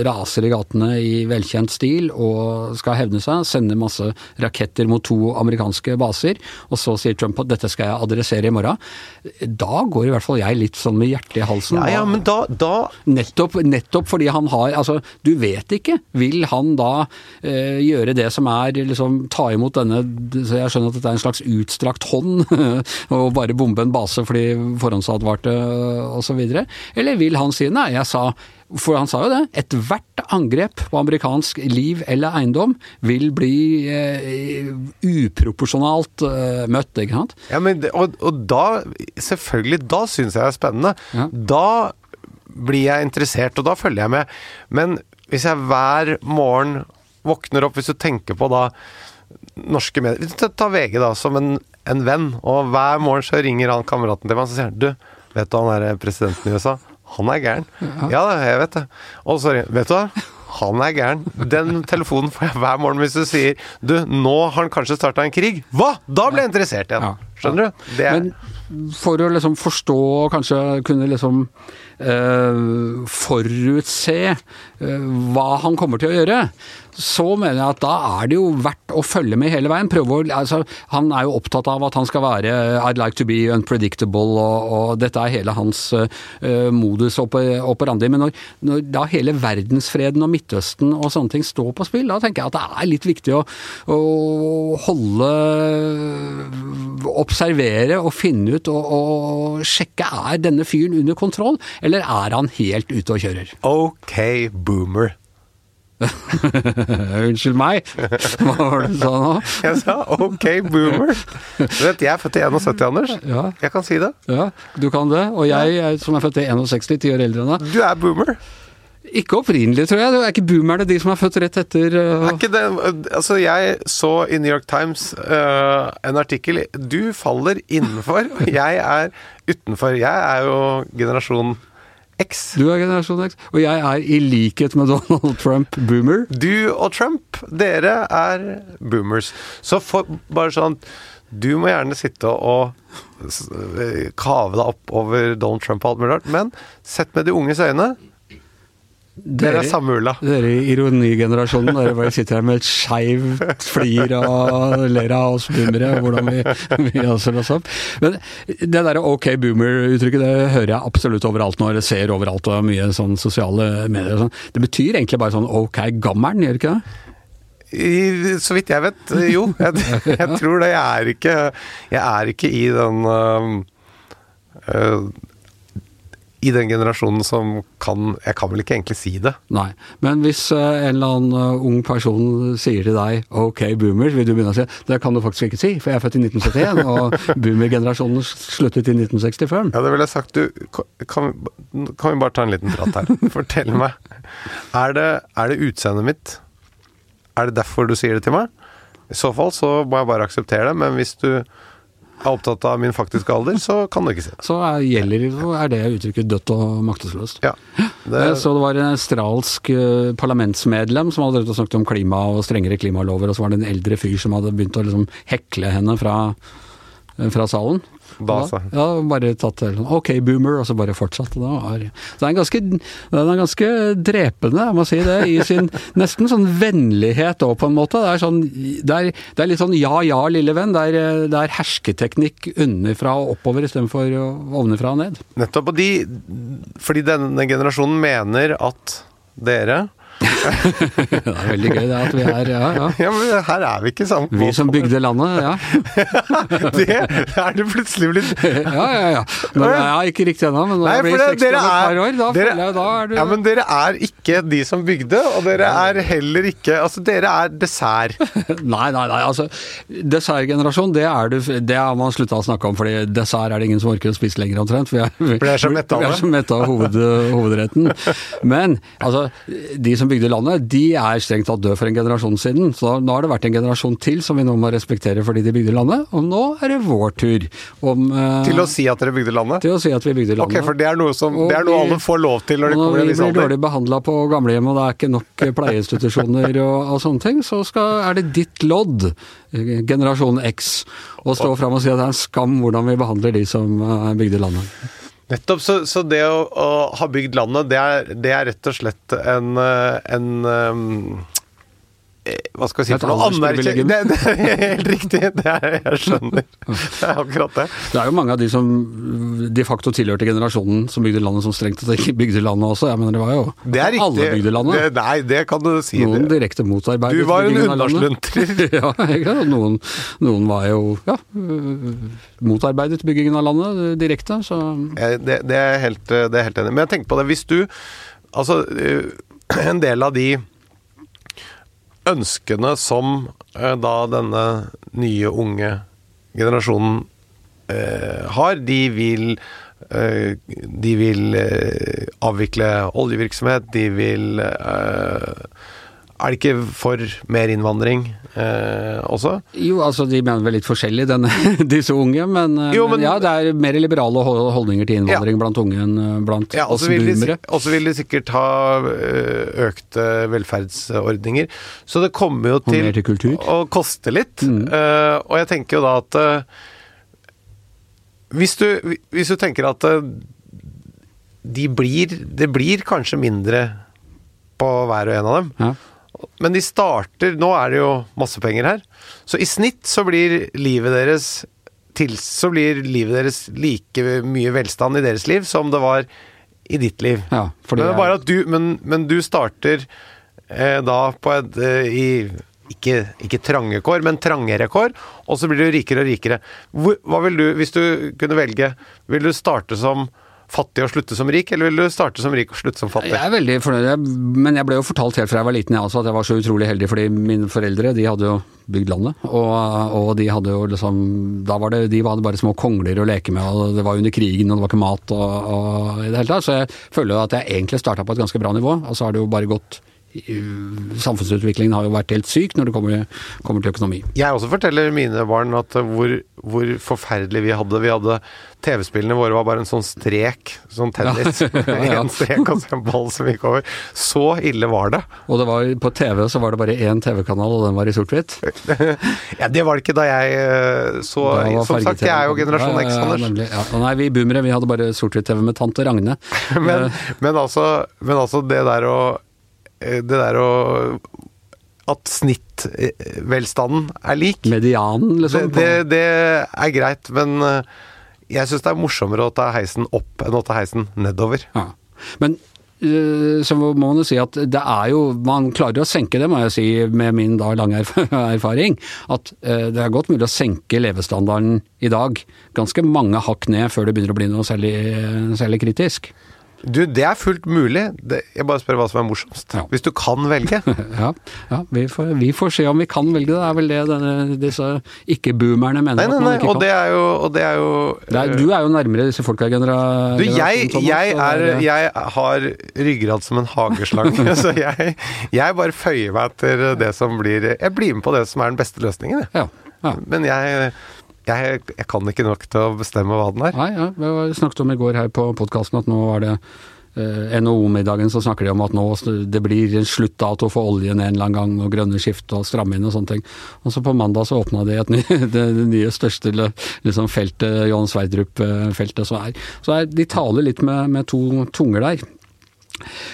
raser i gatene i velkjent stil og skal hevne seg. Sender masse raketter mot to amerikanske baser. Og så sier Trump at dette skal jeg adressere i morgen. Da går i hvert fall jeg litt sånn med hjertet i halsen. Ja, ja, men da, da... Nettopp, nettopp, fordi han har Altså, du vet ikke. Vil han da eh, gjøre det som er liksom ta imot denne Så jeg skjønner at dette er en slags utstrakt hånd, og bare bombe en base. for fordi forhåndsadvarte osv.? Eller vil han si nei, jeg sa for han sa jo det, ethvert angrep på amerikansk liv eller eiendom vil bli eh, uproporsjonalt eh, møtt, ikke sant? Ja, men, og, og da, selvfølgelig, da syns jeg det er spennende. Ja. Da blir jeg interessert, og da følger jeg med. Men hvis jeg hver morgen våkner opp, hvis du tenker på da norske medier Ta VG da, som en en venn, og hver morgen så ringer han kameraten til meg og så sier han, du, vet du han er presidenten i USA? Han er gæren. Ja, ja jeg vet det. Og så vet du hva? Han er gæren. Den telefonen får jeg hver morgen hvis du sier du, nå har han kanskje starta en krig. Hva?! Da blir jeg interessert igjen. Skjønner du? Det er... Men for å liksom forstå, kanskje kunne liksom eh, forutse eh, hva han kommer til å gjøre, så mener jeg at da er det jo verdt å følge med hele veien. Prøve å, altså, han er jo opptatt av at han skal være I'd like to be unpredictable, og, og dette er hele hans uh, modus operandi. Men når, når, da hele verdensfreden og Midtøsten og sånne ting står på spill, da tenker jeg at det er litt viktig å, å holde Observere og finne ut og, og sjekke er denne fyren under kontroll, eller er han helt ute og kjører? Ok, boomer. Unnskyld meg, hva var det du sa nå? jeg sa ok, boomer. Du vet, jeg er født i 71, Anders. Ja. Jeg kan si det. Ja, du kan det. Og jeg, som er født i 61, ti år eldre enn deg. Du er boomer. Ikke opprinnelig, tror jeg. Det er ikke boomerne de som er født rett etter uh... Er ikke det Altså, jeg så i New York Times uh, en artikkel Du faller innenfor, og jeg er utenfor. Jeg er jo generasjon X. Du er generasjon X, og jeg er i likhet med Donald Trump boomer. Du og Trump, dere er boomers. Så for, bare sånn Du må gjerne sitte og kave deg opp over Donald Trump og alt mulig rart, men sett med de unges øyne dere er samme ulla. Dere i ironigenerasjonen, dere bare sitter her med et skeivt flir og ler av oss boomere, hvordan vi, vi også oss opp. Men det derre ok boomer-uttrykket, det hører jeg absolutt overalt nå, eller ser overalt og mye sånn sosiale medier og sånn. Det betyr egentlig bare sånn ok gammern, gjør det ikke det? I, så vidt jeg vet, jo. Jeg, jeg, tror det. Jeg er ikke, jeg er ikke i den uh, uh, i den generasjonen som kan Jeg kan vel ikke egentlig si det. Nei, men hvis uh, en eller annen uh, ung person sier til deg 'ok, boomer', vil du begynne å si det kan du faktisk ikke si, for jeg er født i 1971, og boomer-generasjonen sluttet i 1965. Ja, det ville jeg sagt. Du, kan, kan, vi bare ta en liten prat her? Fortell meg. Er det, er det utseendet mitt? Er det derfor du sier det til meg? I så fall så må jeg bare akseptere det, men hvis du er opptatt av min faktiske alder, så kan du ikke si det. Så er, gjelder, er det uttrykket dødt og maktesløst. Ja, det... Så det var en australsk uh, parlamentsmedlem som hadde snakket om klima og strengere klimalover, og så var det en eldre fyr som hadde begynt å liksom hekle henne fra, uh, fra salen. Da, så. Ja, bare tatt det Ok, boomer, og så bare fortsatte. Da. Så den er, ganske, den er ganske drepende, jeg må si det, i sin nesten sånn vennlighet òg, på en måte. Det er, sånn, det er, det er litt sånn ja ja, lille venn. Det er, det er hersketeknikk underfra og oppover istedenfor ovenfra og ned. Nettopp. Og de, fordi denne generasjonen mener at dere det er veldig gøy det at vi er ja, ja. ja men her er vi ikke sammen. Vi som bygde landet, ja. det er det plutselig blitt. ja, ja, ja. Men, ja ikke riktig ennå, men når Nei, jeg blir 60 om et par år, da dere, føler jeg da er du Ja, men dere er ikke de som bygde, og dere er heller ikke Altså, dere er dessert. nei, nei, nei. Altså, dessertgenerasjon, det er du Det har man slutta å snakke om, fordi dessert er det ingen som orker å spise lenger, omtrent. Vi er, vi, vi er så mette av hovedretten. Men altså, de som bygde landet, de er strengt tatt døde for en generasjon siden. Så nå har det vært en generasjon til som vi nå må respektere fordi de bygde landet. Og nå er det vår tur. Om, eh, Til å si at dere bygde landet? til å si at vi bygde landet. Ok, for det er noe, som, det er noe vi- alle får lov til når de kommer i når vi blir dårlig behandla på gamlehjem og det er ikke nok pleieinstitusjoner og, og sånne ting, så skal, er det ditt lodd, eh, generasjon X, å stå fram og si at det er en skam hvordan vi behandler de som eh, bygde landet. Nettopp. Så, så det å, å ha bygd landet, det er, det er rett og slett en, eh, en eh, hva skal jeg si for noe? Anerkjennelse Det, det er helt riktig. Det er, jeg skjønner. Det er akkurat det. Det er jo mange av de som de facto tilhørte generasjonen som bygde landet, som strengt tatt ikke bygde landet også. Jeg mener, det var jo Det er riktig. Alle bygde landet. Det, nei, det kan du si. Noen direkte motarbeidet Du var en byggingen unnaslunter. ja, sant? Noen, noen var jo ja, motarbeidet byggingen av landet direkte, så Eh, Det, det, er helt, det er helt enig. Men jeg tenker på det, hvis du Altså, eh, en del av de ønskene som eh, da denne nye, unge generasjonen eh, har, de vil eh, de vil eh, avvikle oljevirksomhet, de vil eh, Er det ikke for mer innvandring eh, også? Jo, altså de mener vel litt forskjellig, denne, disse unge, men, øh, Jo, men, men- ja, det er mer liberale holdninger til innvandring blant unge enn øh, blant Ja, oss boomere. og så vil de sikkert ha økte velferdsordninger. Så det kommer jo til, til. Mm. å koste litt. Eh, og jeg tenker jo da at eh, hvis, du, hvis du tenker at eh, de blir Det blir kanskje mindre på hver og en av dem. Ja. Men de starter Nå er det jo masse penger her. Så i snitt så blir livet deres til, så blir livet deres like mye velstand i deres liv som det var i ditt liv. Ja, men, det bare at du, men, men du starter eh, da på et eh, i ikke, ikke trange kår, men trangere kår, og så blir du rikere og rikere. Hvor, hva vil du, hvis du kunne velge, vil du starte som fattig og slutte som rik, eller vil du starte som rik og slutte som fattig? Jeg er veldig fornøyd, men jeg ble jo fortalt helt fra jeg var liten jeg også, at jeg var så utrolig heldig, fordi mine foreldre de hadde jo bygd landet, og, og de hadde jo liksom Da var det, de var bare små kongler å leke med, og det var under krigen, og det var ikke mat og, og i det hele tatt. Så jeg føler jo at jeg egentlig starta på et ganske bra nivå, og så har det jo bare gått Samfunnsutviklingen har jo vært helt syk når det kommer, kommer til økonomi. Jeg også forteller mine barn at hvor, hvor forferdelig vi hadde. Vi hadde TV-spillene våre var bare en sånn strek, sånn tennis. Ja, ja. En strek og så en ball som gikk over. Så ille var det. Og det var, på TV så var det bare én TV-kanal, og den var i sort-hvitt. Ja, det var det ikke da jeg uh, så Som sagt, jeg er jo generasjon Ja, X, ja, Anders. ja. Nei, vi boomere, vi hadde bare sort-hvitt-TV med tante Ragne. Men, Eh, men, altså, men altså det der å eh, Det der å At snittvelstanden er lik, Medianen, det, liksom. det, det er greit. Men uh, jeg syns det er morsommere å ta heisen opp enn å ta heisen nedover. Ja. Men eh, så må man jo si at det er jo Man klarer å senke det, må jeg si, med min da lange erfaring. At eh, det er godt mulig å senke levestandarden i dag ganske mange hakk ned før det begynner å bli noe særlig, særlig kritisk. Du, det er fullt mulig. Jeg bare spør hva som er morsomst. Ja. Hvis du kan velge. Ja, ja vi, får, vi får se om vi kan velge det. Er vel det denne, disse ikke-boomerne mener. Nei, nei, nei. ikke Og kan. det er jo, og det er jo Det er, du er jo nærmere disse folka i. Du, jeg, Thomas, jeg, er, er- jeg har ryggrad som en hageslange, så jeg, jeg bare føyer meg etter det som blir Jeg blir med på det som er den beste løsningen, jeg. Ja, ja. Men jeg, jeg, jeg kan ikke nok til å bestemme hva den er. Nei, ja, vi snakket om i går her på podkasten at nå er det eh, NHO-middagen så snakker de om at nå det blir en sluttdato for oljen en eller annen gang, og grønne skift og stramme inn og sånne ting. Og så på mandag så åpna de ny, det, nye største liksom, feltet, Johan Sverdrup-feltet. Så, er, så er, de taler litt med, med to tunger der.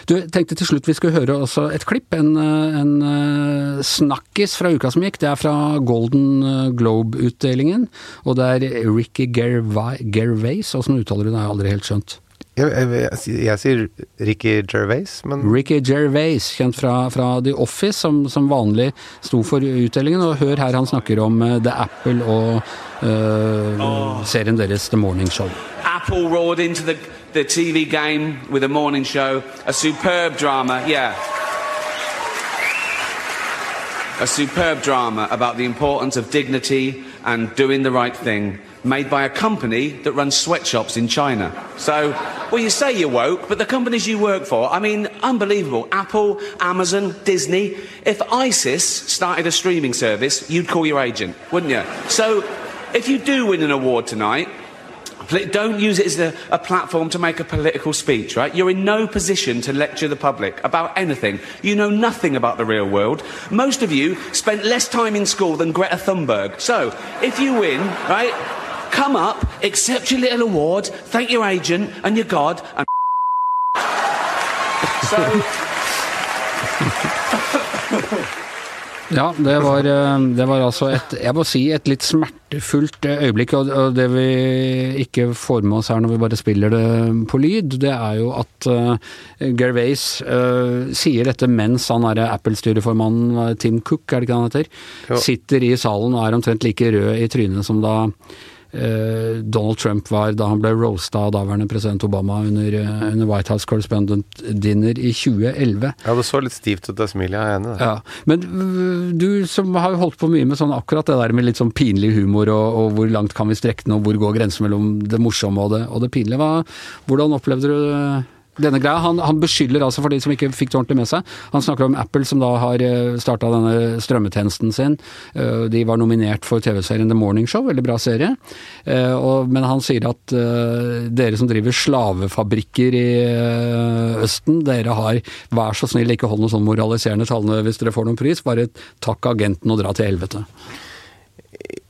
Du, tenkte til slutt vi skulle høre også et klipp, en, eh, en eh, snakkis fra uka som gikk. Det er fra Golden eh, Globe-utdelingen, og det er Ricky Gervais, Gervais åssen uttaler du det, har jeg aldri helt skjønt. Jeg, jeg, jeg, jeg sier Ricky Gervais, men Ricky Gervais, kjent fra, fra The Office, som, som vanlig sto for utdelingen, og hør her han snakker om The Apple og eh, serien deres The Morning Show. Apple roared into the, the TV game with a morning show, a superb drama, yeah. A superb drama about the importance of dignity and doing the right thing, made by a company that runs sweatshops in China. So, well, you say you're woke, but the companies you work for, I mean, unbelievable. Apple, Amazon, Disney. If ISIS started a streaming service, you'd call your agent, wouldn't you? So, if you do win an award tonight, don't use it as a, a platform to make a political speech, right? You're in no position to lecture the public about anything. You know nothing about the real world. Most of you spent less time in school than Greta Thunberg. So, if you win, right, come up, accept your little award, thank your agent and your God, and so. Ja, det var, eh, det var altså et, jeg må si, et litt smertefullt eh, øyeblikk. Og, det vi ikke får med oss her når vi bare spiller det på lyd, det er jo at uh, Gervais uh, sier dette mens han er Apple-styreformannen Tim Cook, er det ikke han heter, Jo. sitter i salen og er omtrent like rød i trynet som da eh, Donald Trump var da han ble roasta av daværende president Obama under, eh, under White House Correspondent Dinner i 2011. Ja, det så litt stivt ut, det smilet. Jeg er enig i det. Ja, Men du som har holdt på mye med sånn akkurat det der med litt sånn pinlig humor, og, og hvor langt kan vi strekke den, og hvor går grensen mellom det morsomme og det, og det pinlige. Hva, hvordan opplevde du øh, denne greia? Han, han beskylder altså, for de som ikke fikk det ordentlig med seg, han snakker om Apple som da har starta denne strømmetjenesten sin. Øh, De var nominert for TV-serien The Morning Show, veldig bra serie. Eh, men han sier at dere som driver slavefabrikker i Østen, dere har vær så snill ikke hold noen sånn moraliserende talene hvis dere får noen pris, bare takk agenten og dra til helvete.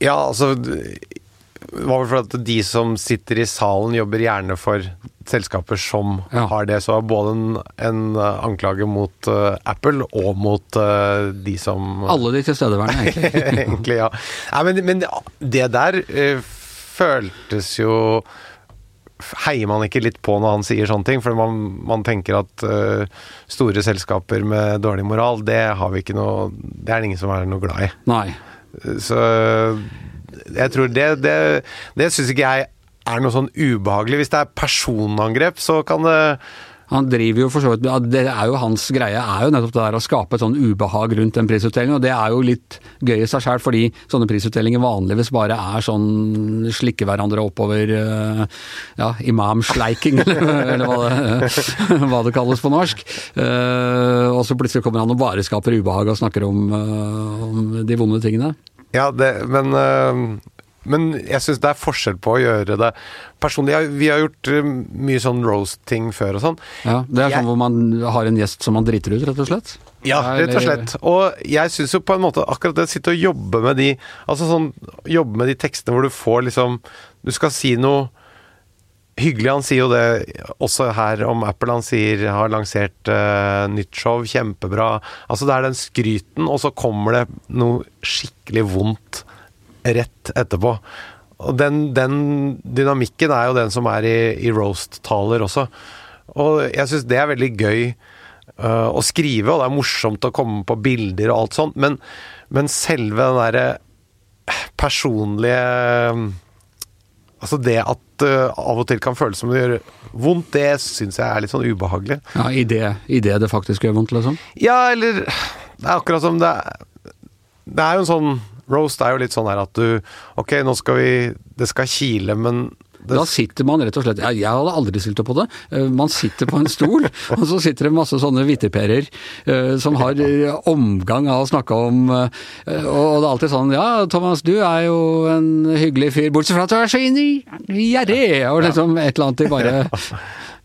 Ja, altså var vel fordi at de som sitter i salen, jobber gjerne for selskaper som Ja. har det. Så både en, en uh, anklage mot uh, Apple og mot uh, de som Alle de tilstedeværende, egentlig. Egentlig, ja. Nei, men, men det der uh, føltes jo Heier man ikke litt på når han sier sånne ting? For man, man tenker at store selskaper med dårlig moral, det har vi ikke noe Det er det ingen som er noe glad i. Nei. Så jeg tror det Det, det syns ikke jeg er noe sånn ubehagelig. Hvis det er personangrep, så kan det Han driver jo for så vidt Det er jo hans greie, er jo nettopp det der å skape et sånn ubehag rundt en prisutdeling, og det er jo litt gøy i seg sjøl, fordi sånne prisutdelinger vanligvis bare er sånn slikke hverandre oppover eh, ja, imamsleiking, eller, eller hva, det, hva det kalles på norsk. Eh, og så plutselig kommer han og bare skaper ubehag og snakker om, eh, om de vonde tingene. Ja, det, men øh, men jeg syns det er forskjell på å gjøre det personlig. Vi har gjort øh, mye sånn roast-ting før og sånn. Ja, Det er Jeg- sånn hvor man har en gjest som man driter ut, rett og slett? Ja, rett og slett. Og jeg syns jo på en måte akkurat det å sitte og jobbe med de Altså sånn jobbe med de tekstene hvor du får liksom Du skal si noe hyggelig. Han sier jo det også her om Apple. Han sier har lansert uh, nytt show, kjempebra. Altså det er den skryten, og så kommer det noe skikkelig vondt rett etterpå. Og den, den dynamikken er jo den som er i, i roast-taler også. Og jeg syns det er veldig gøy uh, å skrive, og det er morsomt å komme på bilder og alt sånt, men, men selve den derre personlige Altså det at uh, av og til kan føles som det gjør vondt, det syns jeg er litt sånn ubehagelig. Ja, i det, i det det faktisk gjør vondt, liksom? Ja, eller Det er akkurat som det er Det er jo en sånn Roast er jo litt sånn her at du Ok, nå skal vi Det skal kile, men det, Da sitter man rett og slett Jeg, hadde aldri stilt opp på det. Eh, Man sitter på en stol, og så sitter det masse sånne vitterperer eh, som har eh, omgang av å snakke om Og det er alltid sånn Ja, Thomas, du er jo en hyggelig fyr, bortsett fra at du er så inn i gjerrig, og liksom et eller annet de bare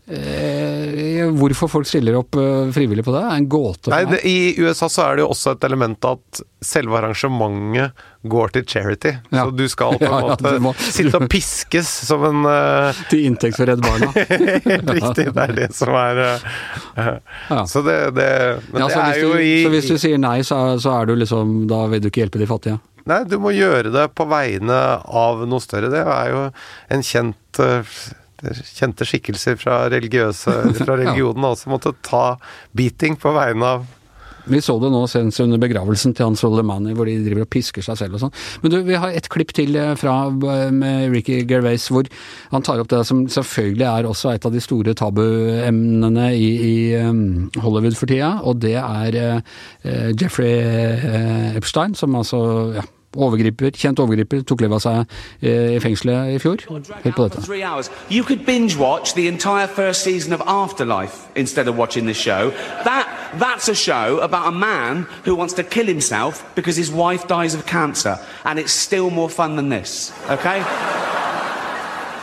Hvorfor folk stiller opp eh, frivillig på det, er en gåte. Nei, det, I USA så er det jo også et element at selve arrangementet går til charity. Ja. Så du skal på en Ja, måte ja, må- sitte og piskes som en eh, Til inntekt for Redd Barna. Helt riktig, det er det som er eh, eh, Ja. Så det, det Men Ja, det så, er hvis jo du, i så hvis du sier nei, så, så er du liksom Da vil du ikke hjelpe de fattige? Nei, du må gjøre det på vegne av noe større. Det er jo en kjent eh, Kjente skikkelser fra Fra religionen også måtte ta beating på vegne av Vi så det nå senest under begravelsen til Hans Soleimani, hvor de driver og pisker seg selv og sånn. Men du, vi har et klipp til eh, fra med Ricky Gervais hvor han tar opp det som selvfølgelig er også et av de store tabuemnene i, i um, Hollywood for tida, og det er eh, Jeffrey eh, Epstein, som altså ja, overgriper, kjent overgriper, tok livet av seg eh, i fengselet i fjor. Hør på dette. three hours. You could binge watch the entire first season of Afterlife instead of watching this show. That that's a show about a man who wants to kill himself because his wife dies of cancer, and it's still more fun than this. Okay.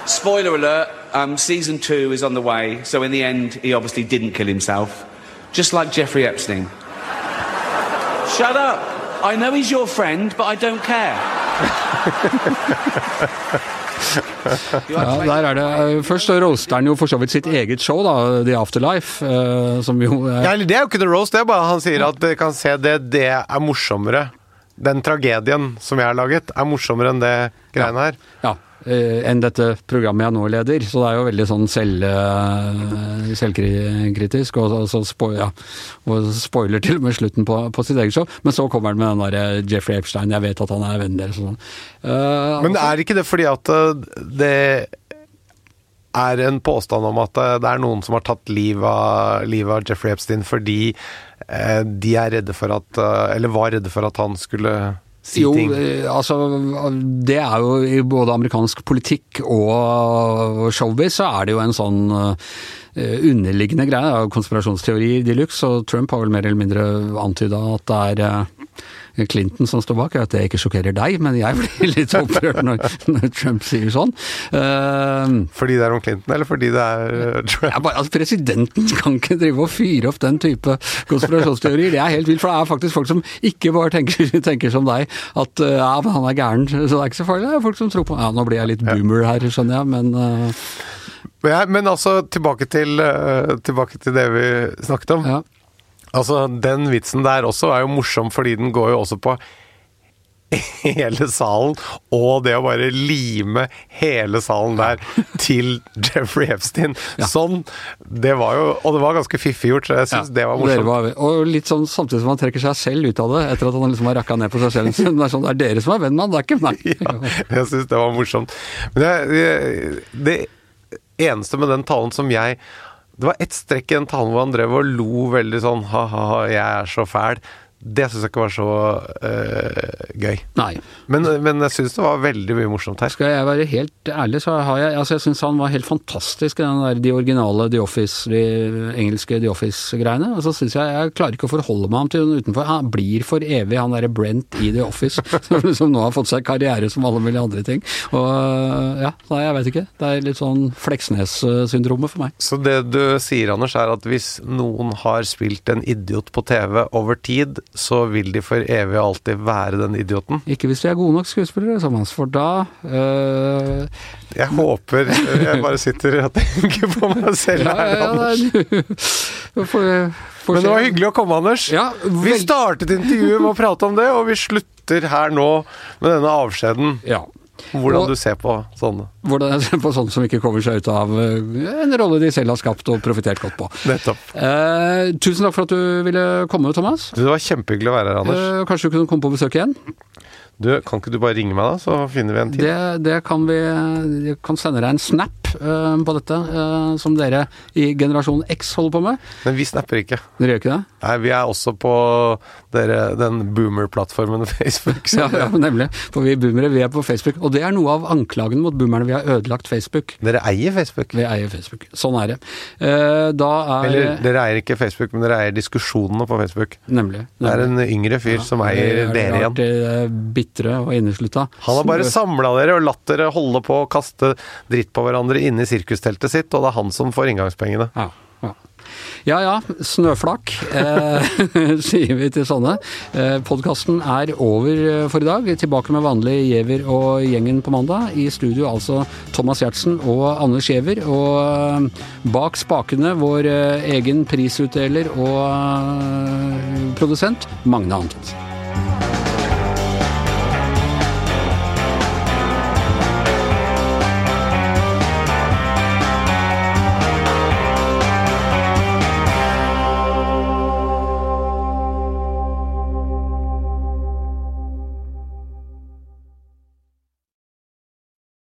Spoiler alert: um, season two is on the way. So in the end, he obviously didn't kill himself, just like Jeffrey Epstein. Shut up! I know he's your friend, but I don't care. Ja, der er det. eh, Først så roaster han jo for så vidt sitt eget show, da, The Afterlife, eh, som jo er Ja, eller det er jo ikke noe Roast, det er bare han sier at dere kan se det, det er morsommere. Den tragedien som jeg har laget, er morsommere enn det greiene her. ja, eh, enn dette programmet jeg nå leder. Så det er jo veldig sånn selv, eh, selvkritisk, og, og, så spo, ja, og spoiler til og med slutten på, på sitt eget show. Men så kommer han med den derre Jeffrey Epstein, jeg vet at han er vennen deres og sånn. Uh, Men er ikke det fordi at det er en påstand om at det er noen som har tatt livet av, liv av Jeffrey Epstein fordi de er redde for at Eller var redde for at han skulle si jo, eh, altså det er jo i både amerikansk politikk og showbiz så er det jo en sånn eh, underliggende greie, konspirasjonsteori de luxe, og Trump har vel mer eller mindre antyda at det er eh, Clinton som står bak, at det ikke sjokkerer deg, men jeg blir litt opprørt når, når Trump sier sånn. Uh, Fordi det er om Clinton, eller fordi det er uh, Trump? ja, bare, altså, presidenten kan ikke drive og fyre opp den type konspirasjonsteorier. Det er helt vilt, for det er faktisk folk som ikke bare tenker, tenker som deg, at uh, ja, men han er gæren, så det er ikke så farlig. Det er folk som tror på Ja, nå blir jeg litt boomer her, skjønner jeg, men uh, Men, altså, tilbake til, tilbake til det vi snakket om. ja. Altså, Den vitsen der også er jo morsom, fordi den går jo også på hele salen, og det å bare lime hele salen der til Jeffrey Epstein. Sånn. Det var jo Og det var ganske fiffig gjort, så jeg syns det var morsomt. var, og litt sånn samtidig som han trekker seg selv ut av det, etter at han liksom har rakka ned på seg selv. Det er sånn, det er dere som er venn med han, det er ikke meg. Ja, jeg syns det var morsomt. Men det, det, det eneste med den talen som jeg Det var ett strekk i den talen hvor han drev og lo veldig sånn ha-ha-ha, jeg er så fæl. Det syns jeg ikke var så øh, gøy. Nei. Men, men jeg syns det var veldig mye morsomt her. Skal jeg være helt ærlig, så har jeg altså Jeg syns han var helt fantastisk i den der, de originale The Office, de engelske The Office-greiene. Og så syns jeg Jeg klarer ikke å forholde meg til den utenfor. Han blir for evig han derre Brent i The Office, som som nå har fått seg karriere som alle mulige andre ting. Og ja, nei, jeg vet ikke. Det er litt sånn Fleksnes-syndromet for meg. Så det du sier, Anders, er at hvis noen har spilt en idiot på TV over tid, så vil de for evig og alltid være den idioten? Ikke hvis de er gode nok skuespillere, sammen, for da øh, Jeg håper Jeg bare sitter og tenker på meg selv Ja, her. ja, ja, Anders. nei, får, får Men det var hyggelig å komme, Anders. Ja, Vi startet intervjuet med å prate om det, og vi slutter her nå med denne avskjeden. Ja. Hvordan Og- du ser på sånne. Hvordan jeg ser på sånne som ikke kommer seg ut av øh, en rolle de selv har skapt og profitert godt på. Nettopp. Eh, tusen takk for at du ville komme, Thomas. Det var kjempehyggelig å være her, Anders. Eh, kanskje du kunne komme på besøk igjen? Du, Kan ikke du bare ringe meg, da, så finner vi en tid? Det, det kan vi Jeg kan sende deg en snap uh, på dette, uh, som dere i generasjon X holder på med. Men vi snapper ikke. Dere gjør ikke det? Nei, Vi er også på dere, den boomer-plattformen Facebook. Ja, ja, nemlig. For vi boomere, vi er på Facebook. Og det er noe av anklagen mot boomerne. Vi har ødelagt Facebook. Dere eier Facebook. Vi eier Facebook. Sånn er det. Uh, da er Eller dere eier ikke Facebook, men dere eier diskusjonene på Facebook. Nemlig. Det er en yngre fyr som eier dere igjen. igjen. Bitre og inneslutta. Han har bare samla dere og latt dere holde på å kaste dritt på hverandre inne i sirkusteltet sitt, og det er han som får inngangspengene. Ja, ja. Ja ja, snøflak, eh, sier vi til sånne. Eh, Podkasten er over eh, for i dag. Tilbake med vanlig Giæver og gjengen på mandag. I studio altså Thomas Giertsen og Anders Giæver. Og eh, bak spakene vår eh, egen prisutdeler og eh, produsent Magne Antonsen.